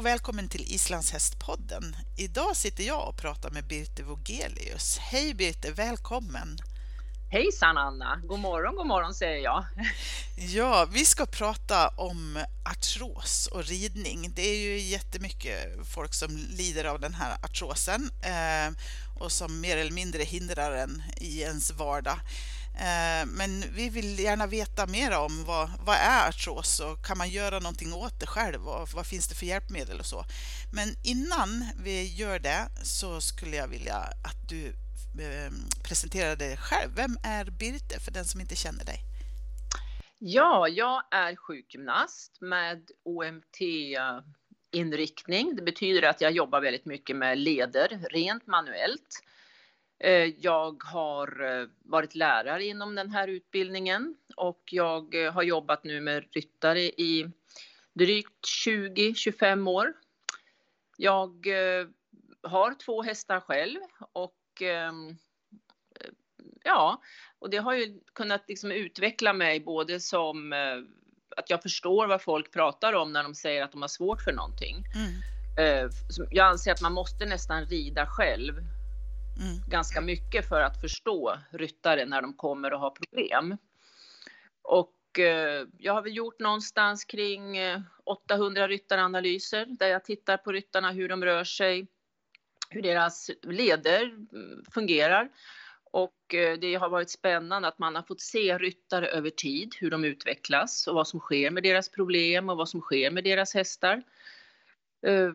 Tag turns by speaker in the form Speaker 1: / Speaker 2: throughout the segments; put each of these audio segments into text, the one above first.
Speaker 1: och välkommen till Islandshästpodden. Idag sitter jag och pratar med Birte Vogelius. Hej Birte, välkommen!
Speaker 2: Hejsan Anna! God morgon, god morgon säger jag.
Speaker 1: Ja, vi ska prata om artros och ridning. Det är ju jättemycket folk som lider av den här artrosen eh, och som mer eller mindre hindrar en i ens vardag. Eh, men vi vill gärna veta mer om vad, vad är artros och kan man göra någonting åt det själv och vad finns det för hjälpmedel och så. Men innan vi gör det så skulle jag vilja att du eh, presenterar dig själv. Vem är Birte för den som inte känner dig?
Speaker 2: Ja, jag är sjukgymnast med OMT-inriktning. Det betyder att jag jobbar väldigt mycket med leder rent manuellt. Eh, jag har eh, varit lärare inom den här utbildningen och jag eh, har jobbat nu med ryttare i drygt 20-25 år. Jag har två hästar själv och ehm, ja, och det har ju kunnat liksom utveckla mig både som att jag förstår vad folk pratar om när de säger att de har svårt för någonting. Mm. Jag anser att man måste nästan rida själv mm. ganska mycket för att förstå ryttare när de kommer och har problem. Och eh, jag har väl gjort någonstans kring eh, 800 ryttaranalyser där jag tittar på ryttarna, hur de rör sig, hur deras leder mm, fungerar. Och eh, det har varit spännande att man har fått se ryttare över tid, hur de utvecklas och vad som sker med deras problem och vad som sker med deras hästar. Eh,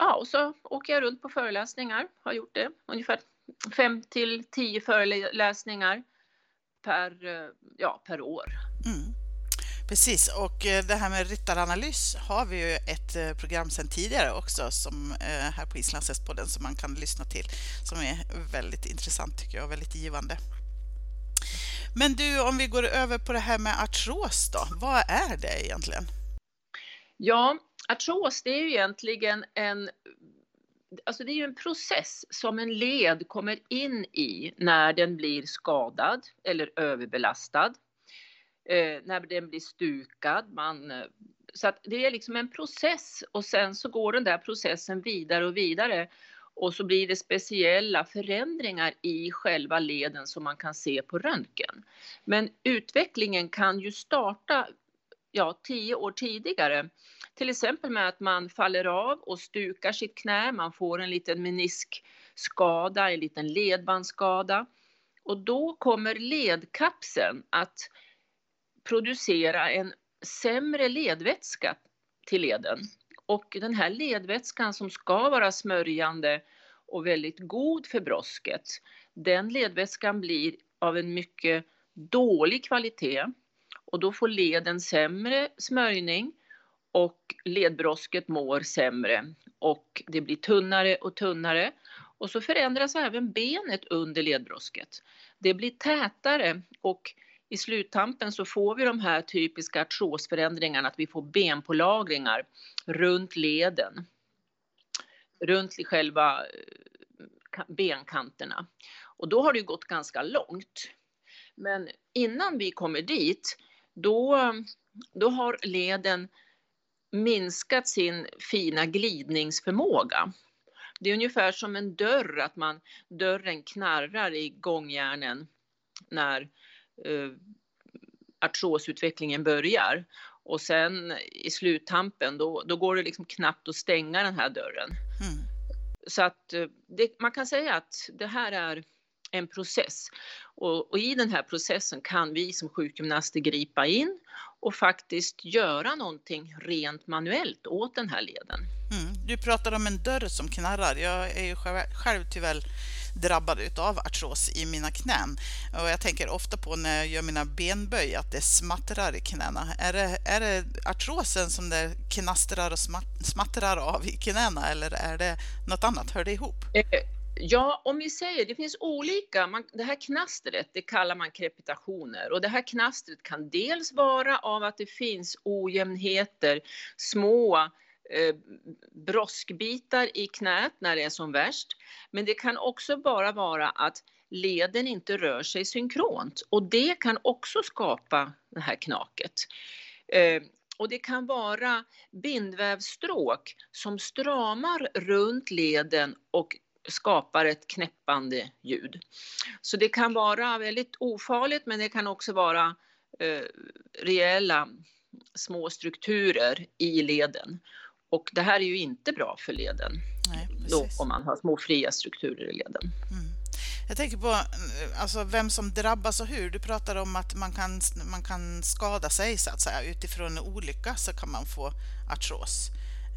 Speaker 2: Ja, och så åker jag runt på föreläsningar, har gjort det, ungefär 5 till 10 föreläsningar per, ja, per år. Mm.
Speaker 1: Precis, och eh, det här med ryttaranalys har vi ju ett eh, program sedan tidigare också som eh, här på Islandshästpodden som man kan lyssna till som är väldigt intressant tycker jag och väldigt givande. Men du, om vi går över på det här med artros då, vad är det egentligen?
Speaker 2: Ja, artros det är ju egentligen en Alltså det är ju en process som en led kommer in i när den blir skadad eller överbelastad. Eh, när den blir stukad. Man, så att det är liksom en process och sen så går den där processen vidare och vidare och så blir det speciella förändringar i själva leden som man kan se på röntgen. Men utvecklingen kan ju starta ja, tio år tidigare till exempel med att man faller av och stukar sitt knä, man får en liten meniskskada, en liten ledbandsskada. Och då kommer ledkapseln att producera en sämre ledvätska till leden. Och den här ledvätskan som ska vara smörjande och väldigt god för brosket, den ledvätskan blir av en mycket dålig kvalitet och då får leden sämre smörjning och ledbrosket mår sämre och det blir tunnare och tunnare. Och så förändras även benet under ledbrosket. Det blir tätare och i sluttampen så får vi de här typiska artrosförändringarna, att vi får benpålagringar runt leden. Runt själva eh, benkanterna. Och då har det gått ganska långt. Men innan vi kommer dit, då, då har leden minskat sin fina glidningsförmåga. Det är ungefär som en dörr, att man, dörren knarrar i gångjärnen när eh, artrosutvecklingen börjar. Och sen i sluttampen, då, då går det liksom knappt att stänga den här dörren. Mm. Så att eh, det, man kan säga att det här är en process. Och, och, i den här processen kan vi som sjukgymnaster gripa in och faktiskt göra någonting rent manuellt åt den här leden.
Speaker 1: Mm. Du pratar om en dörr som knarrar. Jag är ju själv, själv tyvärr drabbad av artros i mina knän. Och jag tänker ofta på när jag gör mina benböj att det smattrar i knäna. Är det, är det artrosen som det knastrar och smattrar av i knäna eller är det något annat? Hör det ihop?
Speaker 2: Eh, Ja, om vi säger det finns olika, man, det här knastret det kallar man krepitationer och det här knastret kan dels vara av att det finns ojämnheter, små eh, broskbitar i knät när det är som värst. Men det kan också bara vara att leden inte rör sig synkront och det kan också skapa det här knaket. Eh, och det kan vara bindvävsstråk som stramar runt leden och skapar ett knäppande ljud. Så det kan vara väldigt ofarligt men det kan också vara eh, rejäla små strukturer i leden. Och det här är ju inte bra för leden. Nej, då, om man har små fria strukturer i leden. Mm.
Speaker 1: Jag tänker på alltså, vem som drabbas och hur. Du pratar om att man kan, man kan skada sig så att säga. Utifrån en olycka så kan man få artros.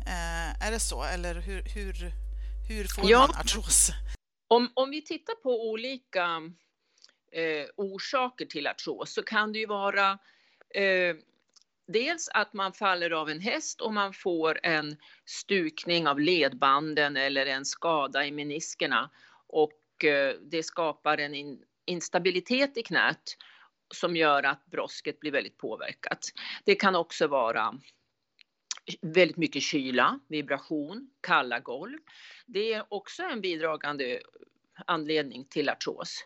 Speaker 1: Eh, är det så? Eller hur, hur, hur får ja. man artros?
Speaker 2: Om, om vi tittar på olika eh, orsaker till artros så kan det ju vara eh, dels att man faller av en häst och man får en stukning av ledbanden eller en skada i meniskerna och eh, det skapar en instabilitet i knät som gör att brosket blir väldigt påverkat. Det kan också vara väldigt mycket kyla, vibration, kalla golv. Det är också en bidragande anledning till artros.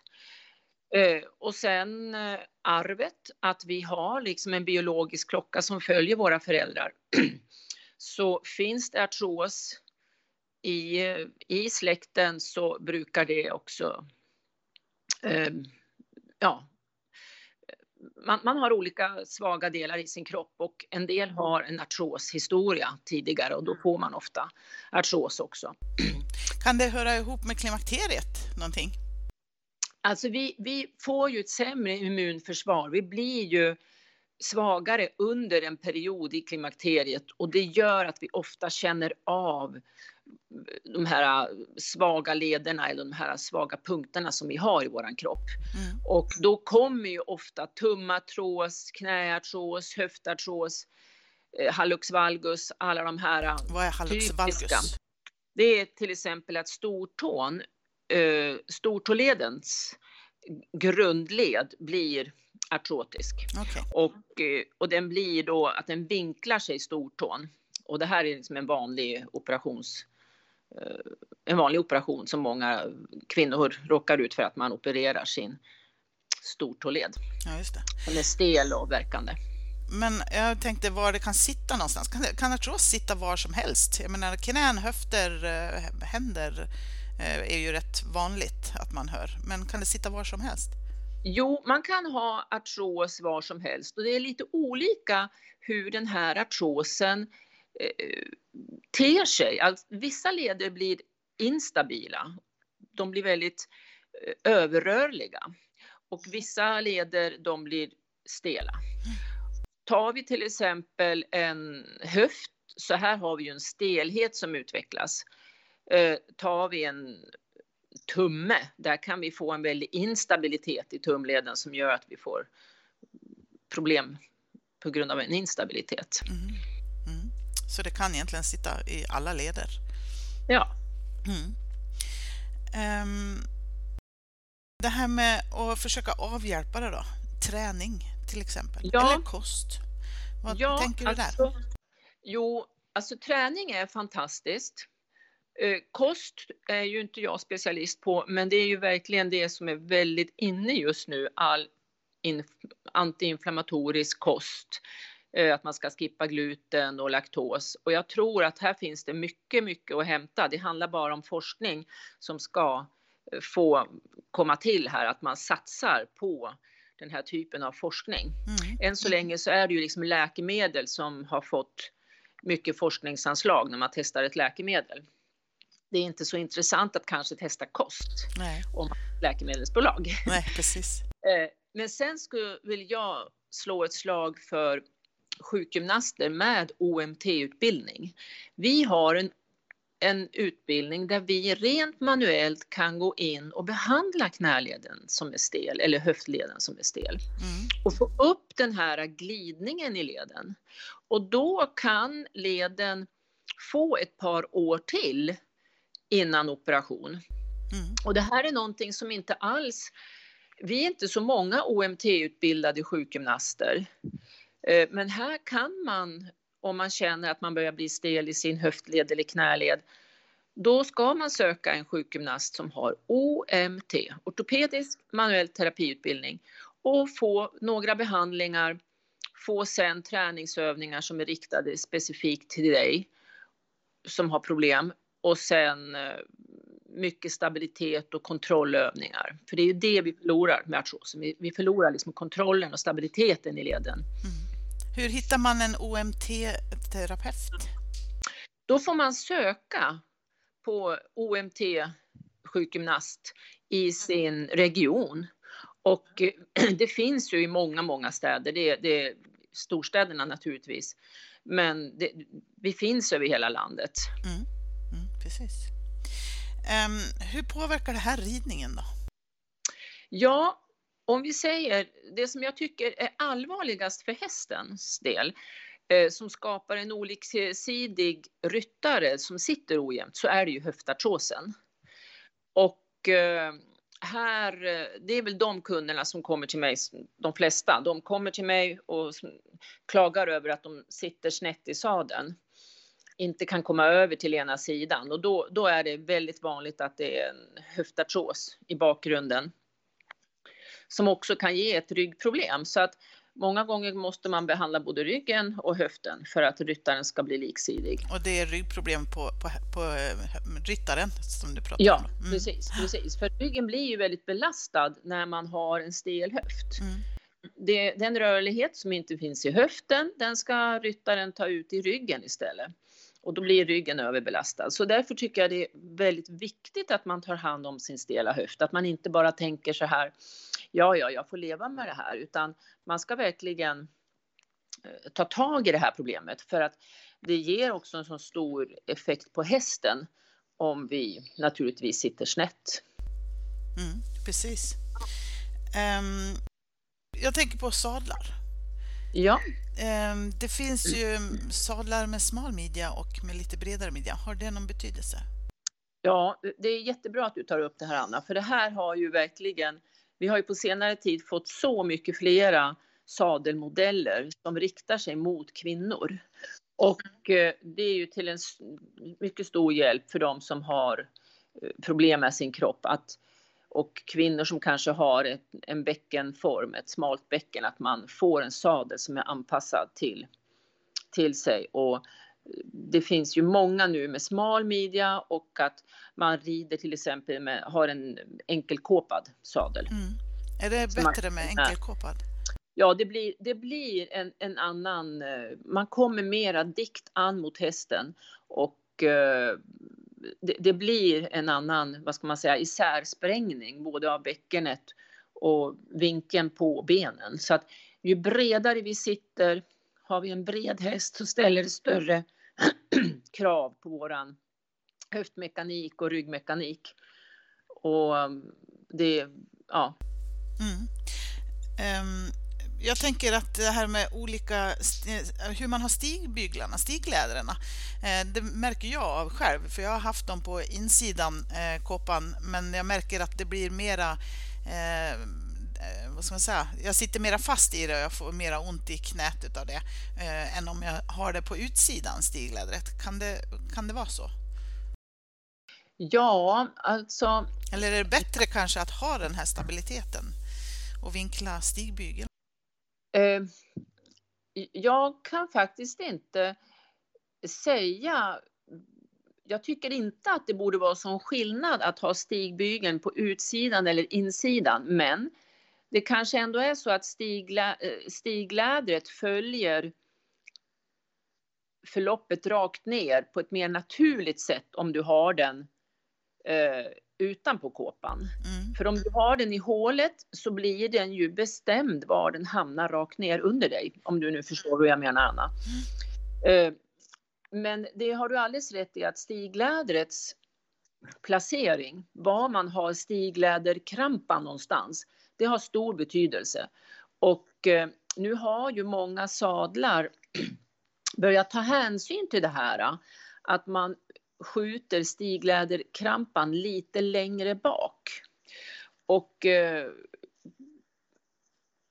Speaker 2: Eh, och sen eh, arvet, att vi har liksom en biologisk klocka som följer våra föräldrar. Så finns det artros i, i släkten så brukar det också eh, ja, man, man, har olika svaga delar i sin kropp och en del har en artroshistoria tidigare och då får man ofta artros också.
Speaker 1: Kan det höra ihop med klimakteriet någonting?
Speaker 2: Alltså vi, vi får ju ett sämre immunförsvar. Vi blir ju svagare under en period i klimakteriet och det gör att vi ofta känner av de här svaga lederna eller de här svaga punkterna som vi har i våran kropp. Mm. Och då kommer ju ofta tummatros, knäartros, höftartros, eh, hallux valgus, alla de här
Speaker 1: Vad är hallux valgus?
Speaker 2: Det är till exempel att stortån, eh, stortåledens grundled blir artrotisk. Okay. Och, eh, och den blir då att den vinklar sig stortån. Och det här är liksom en vanlig operations en vanlig operation som många kvinnor råkar ut för att man opererar sin stortåled.
Speaker 1: Ja, just det.
Speaker 2: Den är stel och verkande.
Speaker 1: Men jag tänkte var det kan sitta någonstans. Kan, kan artros sitta var som helst? Jag menar knän, höfter, eh, händer är ju rätt vanligt att man hör. Men kan det sitta var som helst?
Speaker 2: Jo, man kan ha artros var som helst och det är lite olika hur den här artrosen eh, Eh, ter sig. Alltså, vissa leder blir instabila. De blir väldigt eh, överrörliga och vissa leder de blir stela. Tar vi till exempel en höft, så här har vi ju en stelhet som utvecklas. Eh, tar vi en tumme, där kan vi få en väldig instabilitet i tumleden som gör att vi får problem på grund av en instabilitet. Mm.
Speaker 1: Så det kan egentligen sitta i alla leder?
Speaker 2: Ja.
Speaker 1: Mm. Um, det här med att försöka avhjälpa det då? Träning till exempel, ja. eller kost? Vad ja, tänker du där? Alltså,
Speaker 2: jo, alltså träning är fantastiskt. Eh, kost är ju inte jag specialist på, men det är ju verkligen det som är väldigt inne just nu, all antiinflammatorisk kost. Eh, att man ska skippa gluten och laktos. Och jag tror att här finns det mycket, mycket att hämta. Det handlar bara om forskning som ska eh, få komma till här, att man satsar på den här typen av forskning. Mm. Än så länge så är det ju liksom läkemedel som har fått mycket forskningsanslag när man testar ett läkemedel det är inte så intressant att kanske testa kost Nej. om läkemedelsbolag.
Speaker 1: Nej, precis.
Speaker 2: Eh, men sen skulle vill jag slå ett slag för sjukgymnaster med OMT-utbildning. Vi har en, en utbildning där vi rent manuellt kan gå in och behandla knäleden som är stel eller höftleden som är stel mm. och få upp den här glidningen i leden. Och då kan leden få ett par år till innan operation. Mm. Och det här är någonting som inte alls, vi är inte så många OMT-utbildade sjukgymnaster. Eh, men här kan man, om man känner att man börjar bli stel i sin höftled eller knäled, då ska man söka en sjukgymnast som har OMT, ortopedisk manuell terapiutbildning och få några behandlingar få sen träningsövningar som är riktade specifikt till dig som har problem och sen eh, mycket stabilitet och kontrollövningar. För det är ju det vi förlorar med artrosen. Vi, vi förlorar liksom kontrollen och stabiliteten i leden. Mm.
Speaker 1: Hur hittar man en OMT-terapeut?
Speaker 2: Då får man söka på OMT sjukgymnast i sin region. Och det finns ju i många, många städer. Det, det är storstäderna naturligtvis. Men det, vi finns över hela landet. Mm.
Speaker 1: Mm, precis. Um, hur påverkar det här ridningen då?
Speaker 2: Ja, om vi säger det som jag tycker är allvarligast för hästens del, eh, som skapar en oliksidig ryttare som sitter ojämnt, så är det ju höftartrosen. Och eh, här, eh, det är väl de kunderna som kommer till mig, de flesta, de kommer till mig och klagar över att de sitter snett i sadeln. Inte kan komma över till ena sidan. Och då, då är det väldigt vanligt att det är en höftartros i bakgrunden som också kan ge ett ryggproblem. Så att många gånger måste man behandla både ryggen och höften för att ryttaren ska bli liksidig.
Speaker 1: Och det är ryggproblem på, på, på eh, ryttaren som du pratar
Speaker 2: ja,
Speaker 1: om?
Speaker 2: Ja, mm. precis, precis. För ryggen blir ju väldigt belastad när man har en stel höft. Mm. Det, den rörlighet som inte finns i höften, den ska ryttaren ta ut i ryggen istället och då blir ryggen överbelastad. Så därför tycker jag det är väldigt viktigt att man tar hand om sin stela höft, att man inte bara tänker så här, ja, ja, jag får leva med det här, utan man ska verkligen eh, ta tag i det här problemet för att det ger också en så stor effekt på hästen om vi naturligtvis sitter snett.
Speaker 1: Mm, precis. Um, jag tänker på sadlar.
Speaker 2: Ja.
Speaker 1: Ehm, det finns ju sadlar med smal midja och med lite bredare midja. Har det någon betydelse?
Speaker 2: Ja, det är jättebra att du tar upp det här Anna, för det här har ju verkligen, vi har ju på senare tid fått så mycket flera sadelmodeller som riktar sig mot kvinnor. Och eh, det är ju till en mycket stor hjälp för de som har eh, problem med sin kropp att och kvinnor som kanske har ett, en bäckenform, ett smalt bäcken, att man får en sadel som är anpassad till, till sig. Och det finns ju många nu med smal midja och att man rider till exempel med, har en enkelkåpad sadel. Mm.
Speaker 1: Är det bättre med enkelkåpad?
Speaker 2: Ja, det blir, det blir en, en annan, eh, man kommer mera dikt an mot hästen och eh, det, det, blir en annan, vad ska man säga, isärsprängning både av bäckenet och vinkeln på benen. Så att ju bredare vi sitter, har vi en bred häst så ställer det större krav på våran höftmekanik och ryggmekanik. Och um, det, ja. Mm.
Speaker 1: Um, jag tänker att det här med olika, eh, hur man har stigbyglarna, stiglädrena, eh, det märker jag av själv, för jag har haft dem på insidan eh, kåpan, men jag märker att det blir mera eh, vad ska man säga, jag sitter mera fast i det och jag får mera ont i knät utav det eh, än om jag har det på utsidan stiglädret. Kan det, kan det vara så?
Speaker 2: Ja, alltså...
Speaker 1: Eller är det bättre kanske att ha den här stabiliteten och vinkla stigbygeln?
Speaker 2: Eh, jag kan faktiskt inte säga jag tycker inte att det borde vara sån skillnad att ha stigbygeln på utsidan eller insidan, men det kanske ändå är så att stiglä, eh, stiglädret följer förloppet rakt ner på ett mer naturligt sätt om du har den eh, utanpå kåpan. Mm. För om du har den i hålet så blir den ju bestämd var den hamnar rakt ner under dig. Om du nu förstår hur jag menar Anna. Mm. Eh, men det har du alldeles rätt i att stiglädrets placering, var man har stigläderkrampan någonstans, det har stor betydelse. Och eh, nu har ju många sadlar börjat ta hänsyn till det här. Eh, att man skjuter stigläderkrampan lite längre bak. Och eh,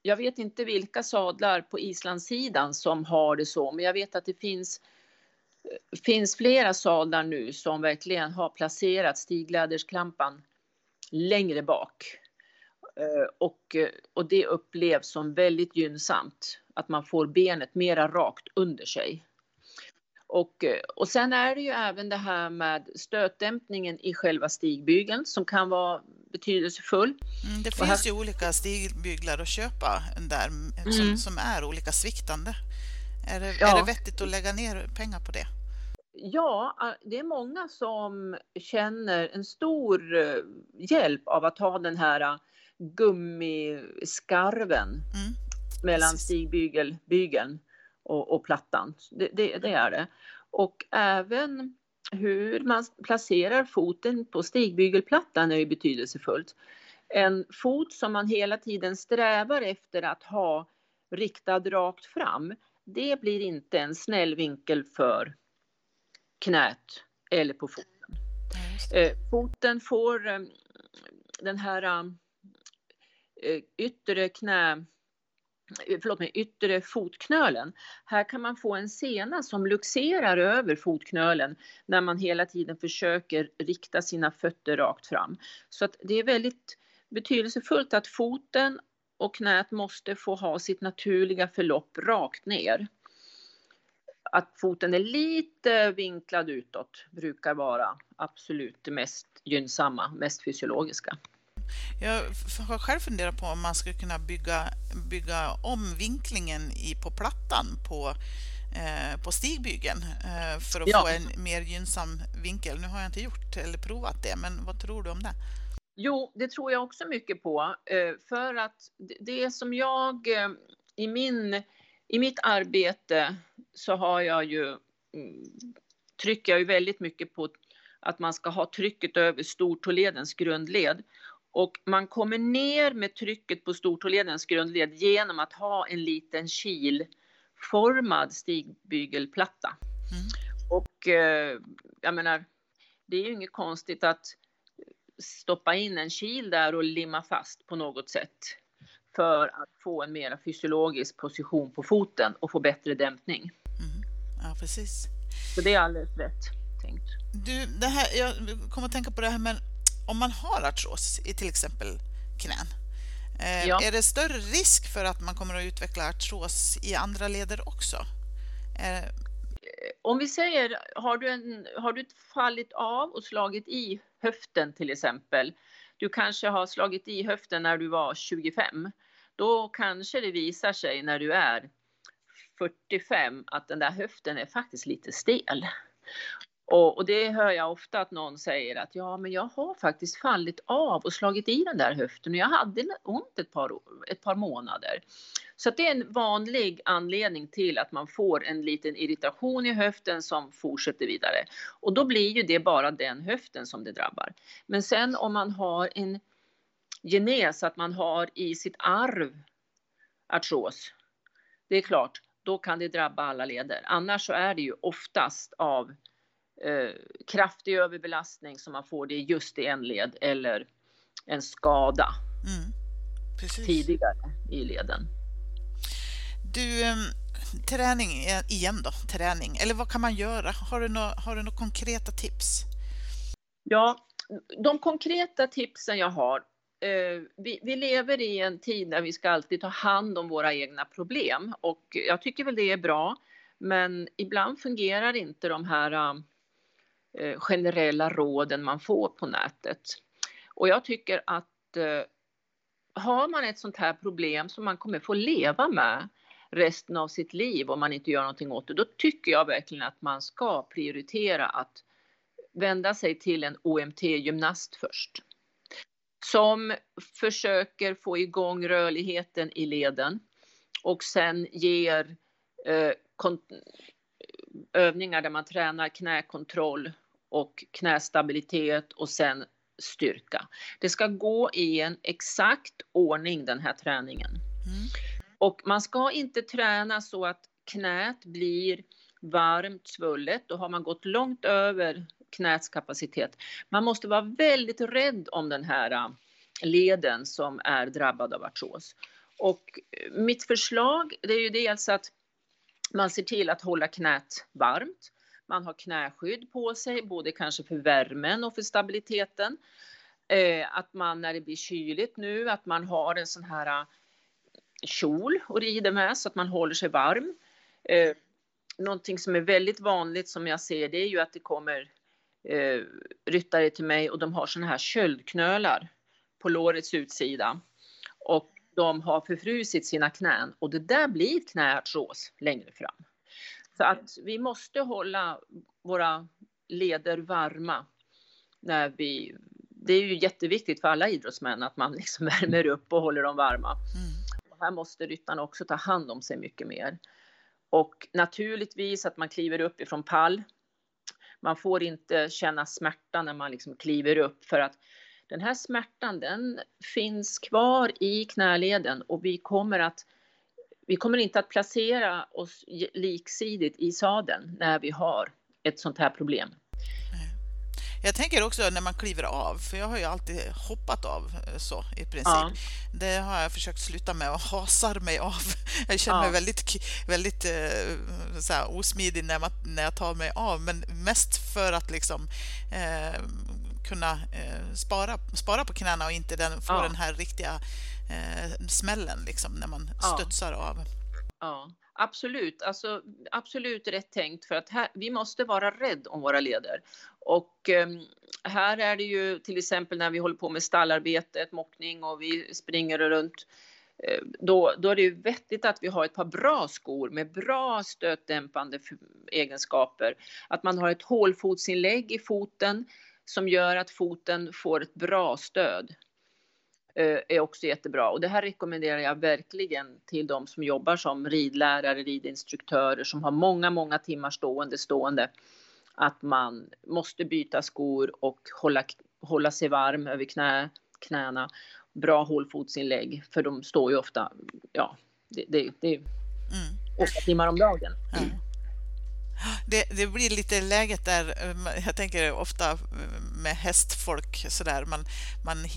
Speaker 2: jag vet inte vilka sadlar på islandssidan som har det så, men jag vet att det finns eh, finns flera sadlar nu som verkligen har placerat stiglädersklampan längre bak. Eh, och, och det upplevs som väldigt gynnsamt att man får benet mera rakt under sig. Och, och sen är det ju även det här med stötdämpningen i själva stigbygeln som kan vara betydelsefull.
Speaker 1: Mm, det finns här... ju olika stigbyglar att köpa där som, mm. som är olika sviktande. Är det, ja. är det vettigt att lägga ner pengar på det?
Speaker 2: Ja, det är många som känner en stor eh, hjälp av att ha den här gummiskarven mm. mellan stigbygeln och, och plattan. Det, det, det, är det. Och även hur man placerar foten på stigbygelplattan är ju betydelsefullt. En fot som man hela tiden strävar efter att ha riktad rakt fram, det blir inte en snäll vinkel för knät eller på foten. Eh, foten får eh, den här eh, Eh, yttre knä eh, förlåt mig, yttre fotknölen. Här kan man få en sena som luxerar över fotknölen när man hela tiden försöker rikta sina fötter rakt fram. Så att det är väldigt betydelsefullt att foten och knät måste få ha sitt naturliga förlopp rakt ner. Att foten är lite vinklad utåt brukar vara absolut det mest gynnsamma, mest fysiologiska.
Speaker 1: Jag har själv funderat på om man skulle kunna bygga, bygga om vinklingen i, på plattan på, eh, på stigbygeln eh, för att ja. få en mer gynnsam vinkel. Nu har jag inte gjort eller provat det, men vad tror du om det?
Speaker 2: Jo, det tror jag också mycket på. Eh, för att det som jag eh, i, min, i mitt arbete så har jag ju, mm, trycker jag ju väldigt mycket på att man ska ha trycket över stortåledens grundled. Och man kommer ner med trycket på stortåledens grundled genom att ha en liten kilformad stigbygelplatta. Mm. Och eh, jag menar, det är ju inget konstigt att stoppa in en kil där och limma fast på något sätt för att få en mer fysiologisk position på foten och få bättre dämpning. Mm.
Speaker 1: Ja, precis.
Speaker 2: Så det är alldeles rätt tänkt.
Speaker 1: Du, det här, jag kommer att tänka på det här med om man har artros i till exempel knän, eh, ja. är det större risk för att man kommer att utveckla artros i andra leder också?
Speaker 2: Eh, om vi säger, har du, en, har du fallit av och slagit i höften till exempel, du kanske har slagit i höften när du var 25, då kanske det visar sig när du är 45 att den där höften är faktiskt lite stel. Och, och, det hör jag ofta att någon säger att ja, men jag har faktiskt fallit av och slagit i den där höften och jag hade ont ett par, ett par månader. Så det är en vanlig anledning till att man får en liten irritation i höften som fortsätter vidare. Och då blir ju det bara den höften som det drabbar. Men sen om man har en genes, att man har i sitt arv artros, det är klart, då kan det drabba alla leder. Annars så är det ju oftast av eh, kraftig överbelastning som man får det just i en led eller en skada mm, tidigare i leden.
Speaker 1: Du, ehm, träning igen då, träning, eller vad kan man göra? Har du några, har du några konkreta tips?
Speaker 2: Ja, de konkreta tipsen jag har eh, vi, vi, lever i en tid där vi ska alltid ta hand om våra egna problem och jag tycker väl det är bra. Men ibland fungerar inte de här Eh, Eh, generella råden man får på nätet. Och jag tycker att eh, har man ett sånt här problem som man kommer få leva med resten av sitt liv om man inte gör någonting åt det, då tycker jag verkligen att man ska prioritera att vända sig till en OMT-gymnast först. Som försöker få igång rörligheten i leden och sen ger eh, övningar där man tränar knäkontroll och knästabilitet och sen styrka. Det ska gå i en exakt ordning den här träningen. Mm. Och man ska inte träna så att knät blir varmt svullet. Då har man gått långt över knäts kapacitet. Man måste vara väldigt rädd om den här äh, leden som är drabbad av artros. Och äh, mitt förslag det är ju dels att man ser till att hålla knät varmt. Man har knäskydd på sig, både kanske för värmen och för stabiliteten. Eh, att man när det blir kyligt nu, att man har en sån här eh, kjol och rider med så att man håller sig varm. Eh, någonting som är väldigt vanligt som jag ser det är ju att det kommer eh, ryttare till mig och de har såna här köldknölar på lårets utsida. Och de har förfrusit sina knän och det där blir knäartros längre fram. Så att vi måste hålla våra leder varma när vi det är ju jätteviktigt för alla idrottsmän att man liksom värmer upp och håller dem varma. Mm. Här måste ryttarna också ta hand om sig mycket mer. Och naturligtvis att man kliver upp ifrån pall. Man får inte känna smärta när man liksom kliver upp för att den här smärtan den finns kvar i knäleden och vi kommer att vi kommer inte att placera oss liksidigt i sadeln när vi har ett sånt här problem.
Speaker 1: Jag tänker också när man kliver av, för jag har ju alltid hoppat av eh, så i princip. Ja. Det har jag försökt sluta med och hasar mig av. Jag känner ja. mig väldigt, väldigt eh, så här, osmidig när, man, när jag tar mig av, men mest för att liksom eh, kunna eh, spara, spara på knäna och inte den, få ja. den här riktiga eh, smällen liksom, när man studsar av.
Speaker 2: Ja, absolut. Alltså, absolut rätt tänkt för att här, vi måste vara rädd om våra leder. Och eh, här är det ju till exempel när vi håller på med stallarbetet, mockning och vi springer runt. Eh, då, då är det ju vettigt att vi har ett par bra skor med bra stötdämpande egenskaper. Att man har ett hålfotsinlägg i foten som gör att foten får ett bra stöd. Eh, är också jättebra. Och det här rekommenderar jag verkligen till de som jobbar som ridlärare, ridinstruktörer som har många, många timmar stående stående. Att man måste byta skor och hålla, hålla sig varm över knä, knäna. Bra hålfotsinlägg, för de står ju ofta, ja, det, det, det är mm. åtta timmar om dagen. Mm.
Speaker 1: Det, det, blir lite läget där, eh, jag tänker ofta eh, med hästfolk sådär, man, man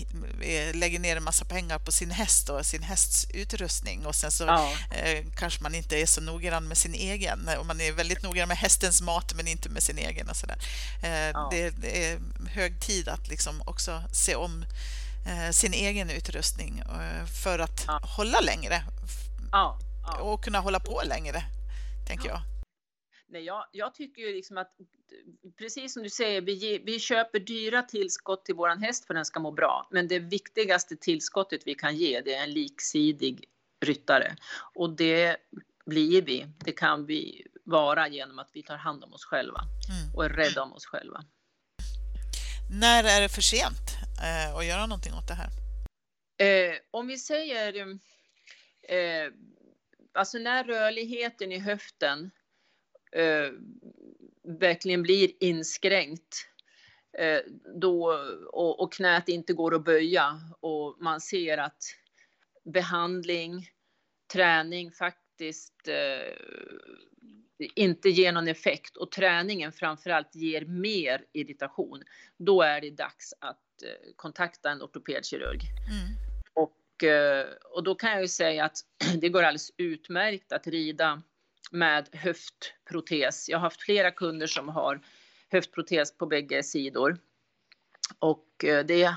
Speaker 1: lägger ner en massa pengar på sin häst och sin hästs utrustning och sen så ja. eh, kanske man inte är så noggrann med sin egen och man är väldigt noggrann med hästens mat men inte med sin egen och sådär. Eh, ja. det, det, är hög tid att liksom också se om eh, sin egen utrustning eh, för att ja. hålla längre och kunna hålla på längre, tänker jag.
Speaker 2: Nej, jag, jag tycker ju liksom att precis som du säger, vi, vi köper dyra tillskott till våran häst för den ska må bra. Men det viktigaste tillskottet vi kan ge, det är en liksidig ryttare. Och det blir vi, det kan vi vara genom att vi tar hand om oss själva mm. och är rädda om oss själva.
Speaker 1: När är det för sent eh, att göra någonting åt det här?
Speaker 2: Eh, om vi säger eh, alltså när rörligheten i höften eh, verkligen blir inskränkt eh, då, och, och knät inte går att böja och man ser att behandling, träning faktiskt eh, inte ger någon effekt och träningen framförallt ger mer irritation, då är det dags att eh, kontakta en ortopedkirurg. Mm. Och, eh, och då kan jag ju säga att det går alldeles utmärkt att rida med höftprotes. Jag har haft flera kunder som har höftprotes på bägge sidor. Och eh, det,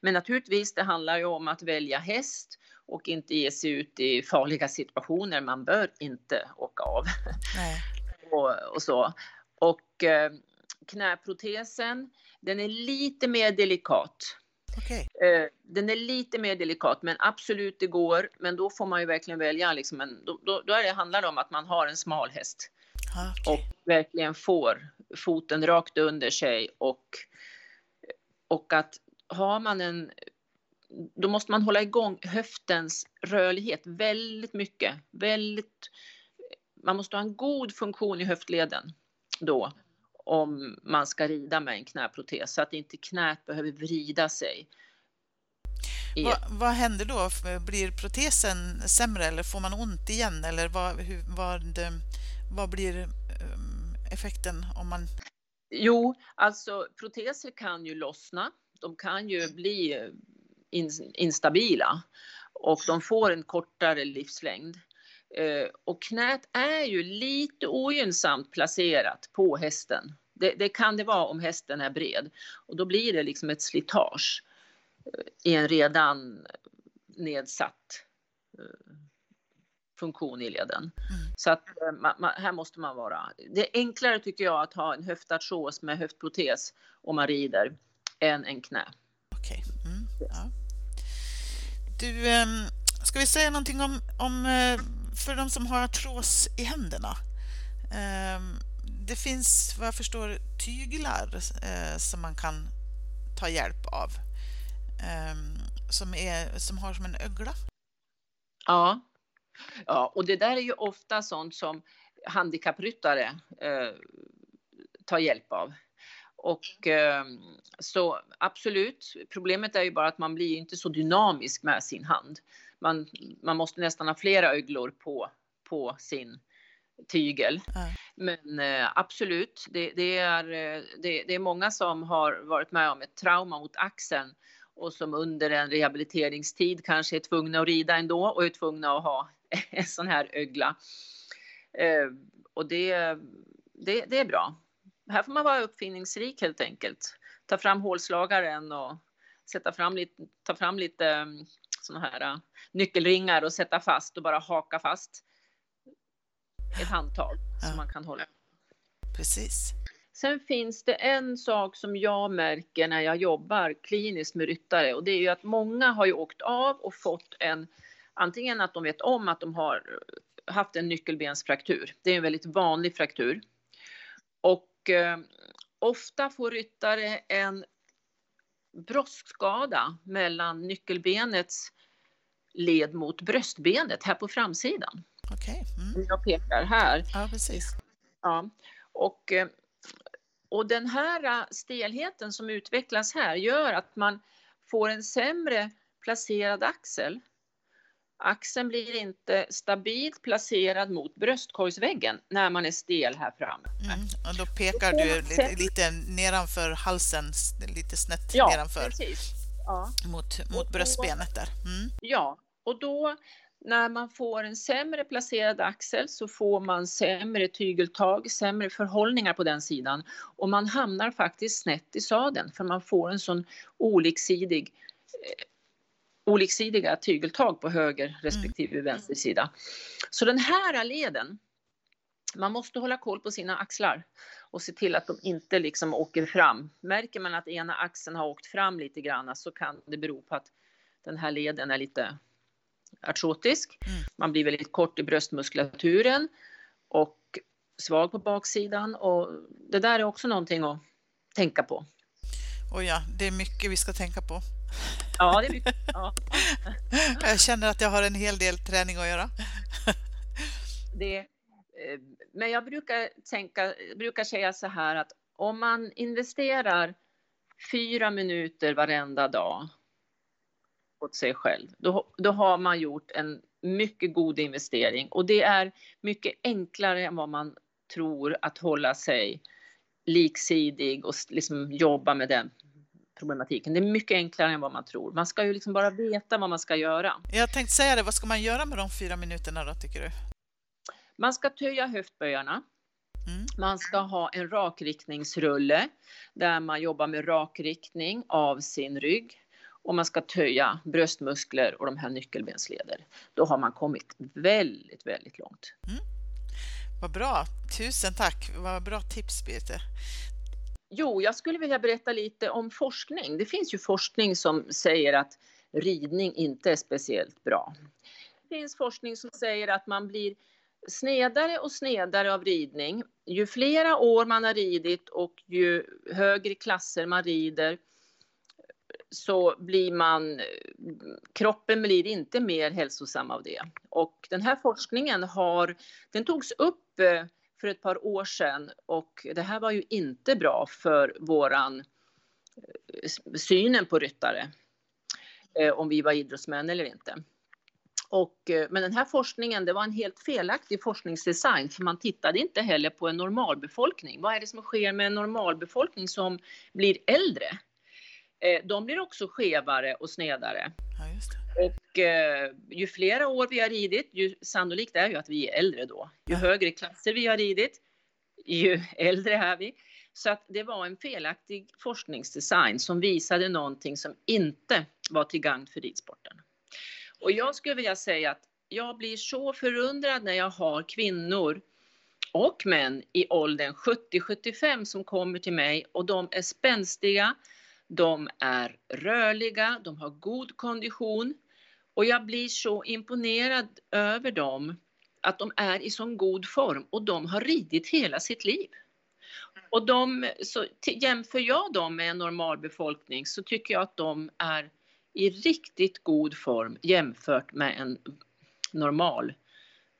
Speaker 2: men naturligtvis, det handlar ju om att välja häst och inte ge sig ut i farliga situationer. Man bör inte åka av. och, och, så. Och eh, knäprotesen, den är lite mer delikat. Okay. Eh, den är lite mer delikat, men absolut det går. Men då får man ju verkligen välja. Liksom en, då, då, då är det, handlar det om att man har en smal häst. Okay. Och verkligen får foten rakt under sig. Och, och att har man en... Då måste man hålla igång höftens rörlighet väldigt mycket. Väldigt, man måste ha en god funktion i höftleden då om man ska rida med en knäprotes så att inte knät behöver vrida sig.
Speaker 1: Vad, vad, händer då? Blir protesen sämre eller får man ont igen? Eller vad, hur, vad, vad blir ehm, effekten om man...
Speaker 2: Jo, alltså proteser kan ju lossna. De kan ju bli instabila och de får en kortare livslängd. Eh, och knät är ju lite ogynnsamt placerat på hästen. Det, det, kan det vara om hästen är bred. Och då blir det liksom ett slitage eh, i en redan nedsatt funktion i leden. Mm. Så att man, man, här måste man vara. Det är enklare tycker jag att ha en höftartros med höftprotes om man rider än en knä.
Speaker 1: Okej. Okay. Mm. Ja. Du, ehm, ska vi säga någonting om, om eh, för de som har artros i händerna? Det finns vad jag förstår tyglar eh, som man kan ta hjälp av Eh, som, är, som har som en ögla.
Speaker 2: Ja. ja, och det där är ju ofta sånt som handikappryttare eh, tar hjälp av. Och eh, så absolut, problemet är ju bara att man blir inte så dynamisk med sin hand. Man, man måste nästan ha flera öglor på, på sin tygel. Mm. Men eh, absolut, det, det är, eh, det, det, är många som har varit med om ett trauma mot axeln och som under en rehabiliteringstid kanske är tvungna att rida ändå och är tvungna att ha en sån här ögla. Eh, och det, det, det är bra. Här får man vara uppfinningsrik helt enkelt. Ta fram hålslagaren och sätta fram lite, ta fram lite mm, såna här uh, nyckelringar och sätta fast och bara haka fast ett handtag ja. som man kan hålla.
Speaker 1: Precis.
Speaker 2: Sen finns det en sak som jag märker när jag jobbar kliniskt med ryttare och det är ju att många har ju åkt av och fått en antingen att de vet om att de har haft en nyckelbensfraktur. Det är en väldigt vanlig fraktur. Och eh, ofta får ryttare en bröstskada mellan nyckelbenets led mot bröstbenet här på framsidan.
Speaker 1: Okej. Okay.
Speaker 2: Mm. Jag pekar här.
Speaker 1: Ja, precis.
Speaker 2: Ja, och, eh, och den här eh, stelheten som utvecklas här gör att man får en sämre placerad axel Axeln blir inte stabilt placerad mot bröstkorgsväggen när man är stel här framme.
Speaker 1: Mm, och då pekar du lite, lite nedanför halsen, lite snett ja, nedanför.
Speaker 2: Precis. Ja.
Speaker 1: Mot, mot bröstbenet där. Mm.
Speaker 2: Ja, och då när man får en sämre placerad axel så får man sämre tygeltag, sämre förhållningar på den sidan och man hamnar faktiskt snett i sadeln för man får en sån oliksidig eh, oliksidiga tygeltag på höger respektive mm. vänster sida. Så den här leden, man måste hålla koll på sina axlar och se till att de inte liksom åker fram. Märker man att ena axeln har åkt fram lite grann så kan det bero på att den här leden är lite artrotisk. Mm. Man blir väldigt kort i bröstmuskulaturen och svag på baksidan och det där är också någonting att tänka på.
Speaker 1: Och ja, det är mycket vi ska tänka på.
Speaker 2: Ja, det är mycket. Ja.
Speaker 1: Jag känner att jag har en hel del träning att göra.
Speaker 2: Det, eh, men jag brukar, tänka, brukar säga så här att om man investerar fyra minuter varenda dag åt sig själv, då, då har man gjort en mycket god investering och det är mycket enklare än vad man tror att hålla sig liksidig och liksom jobba med den problematiken. Det är mycket enklare än vad man tror. Man ska ju liksom bara veta vad man ska göra.
Speaker 1: Jag tänkte säga det, vad ska man göra med de fyra minuterna då tycker du?
Speaker 2: Man ska töja höftböjarna. Mm. Man ska ha en rakriktningsrulle där man jobbar med rakriktning av sin rygg och man ska töja bröstmuskler och de här nyckelbensleder. Då har man kommit väldigt, väldigt långt. Mm.
Speaker 1: Vad bra! Tusen tack! Vad bra tips, Birte.
Speaker 2: Jo, jag skulle vilja berätta lite om forskning. Det finns ju forskning som säger att ridning inte är speciellt bra. Det finns forskning som säger att man blir snedare och snedare av ridning. Ju flera år man har ridit och ju högre klasser man rider så blir man, kroppen blir inte mer hälsosam av det. Och den här forskningen har, den togs upp eh, för ett par år sedan och det här var ju inte bra för våran eh, synen på ryttare. Eh, om vi var idrottsmän eller inte. Och, men den här forskningen, det var en helt felaktig forskningsdesign för man tittade inte heller på en normalbefolkning. Vad är det som sker med en normalbefolkning som blir äldre? De blir också skevare och snedare.
Speaker 1: Ja,
Speaker 2: och eh, ju flera år vi har ridit, ju sannolikt är ju att vi är äldre då. Ju högre klasser vi har ridit, ju äldre är vi. Så att det var en felaktig forskningsdesign som visade någonting som inte var till gagn för ridsporten. Och jag skulle vilja säga att jag blir så förundrad när jag har kvinnor och män i åldern 70-75 som kommer till mig och de är spänstiga, de är rörliga, de har god kondition och jag blir så imponerad över dem att de är i så god form och de har ridit hela sitt liv. Och de, så jämför jag dem med en normal befolkning så tycker jag att de är i riktigt god form jämfört med en normal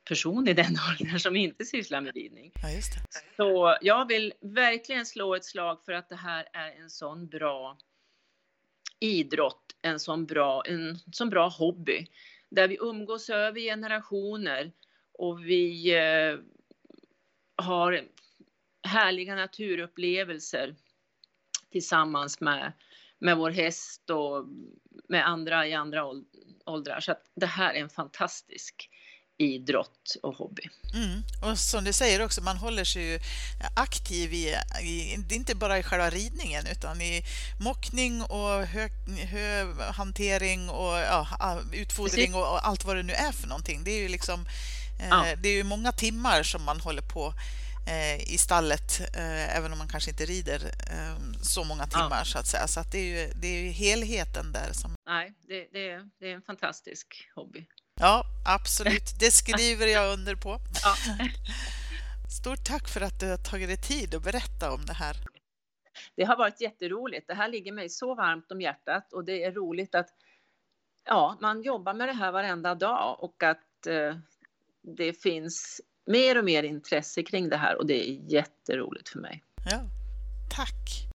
Speaker 2: person i den åldern som inte sysslar med ridning.
Speaker 1: Ja, just det.
Speaker 2: Så jag vill verkligen slå ett slag för att det här är en sån bra idrott, en sån bra, en sån bra hobby där vi umgås över generationer och vi eh, har härliga naturupplevelser tillsammans med, med vår häst och med andra i andra åldrar. Så att det här är en fantastisk idrott och hobby.
Speaker 1: Mm. Och som du säger också, man håller sig ju aktiv i, i, inte bara i själva ridningen utan i mockning och hö, höhantering och ja, utfodring och, och, allt vad det nu är för någonting. Det är ju liksom eh, ja. det är ju många timmar som man håller på eh, i stallet, eh, även om man kanske inte rider så många timmar ja. så att säga. Så att det, är ju, det är ju helheten där som...
Speaker 2: Nej, det, det, är, det är en fantastisk hobby.
Speaker 1: Ja, absolut. Det skriver jag under på. Ja. Stort tack för att du har tagit dig tid att berätta om det här.
Speaker 2: Det har varit jätteroligt. Det här ligger mig så varmt om hjärtat och det är roligt att ja, man jobbar med det här varenda dag och att eh, det finns mer och mer intresse kring det här och det är jätteroligt för mig.
Speaker 1: Ja, tack.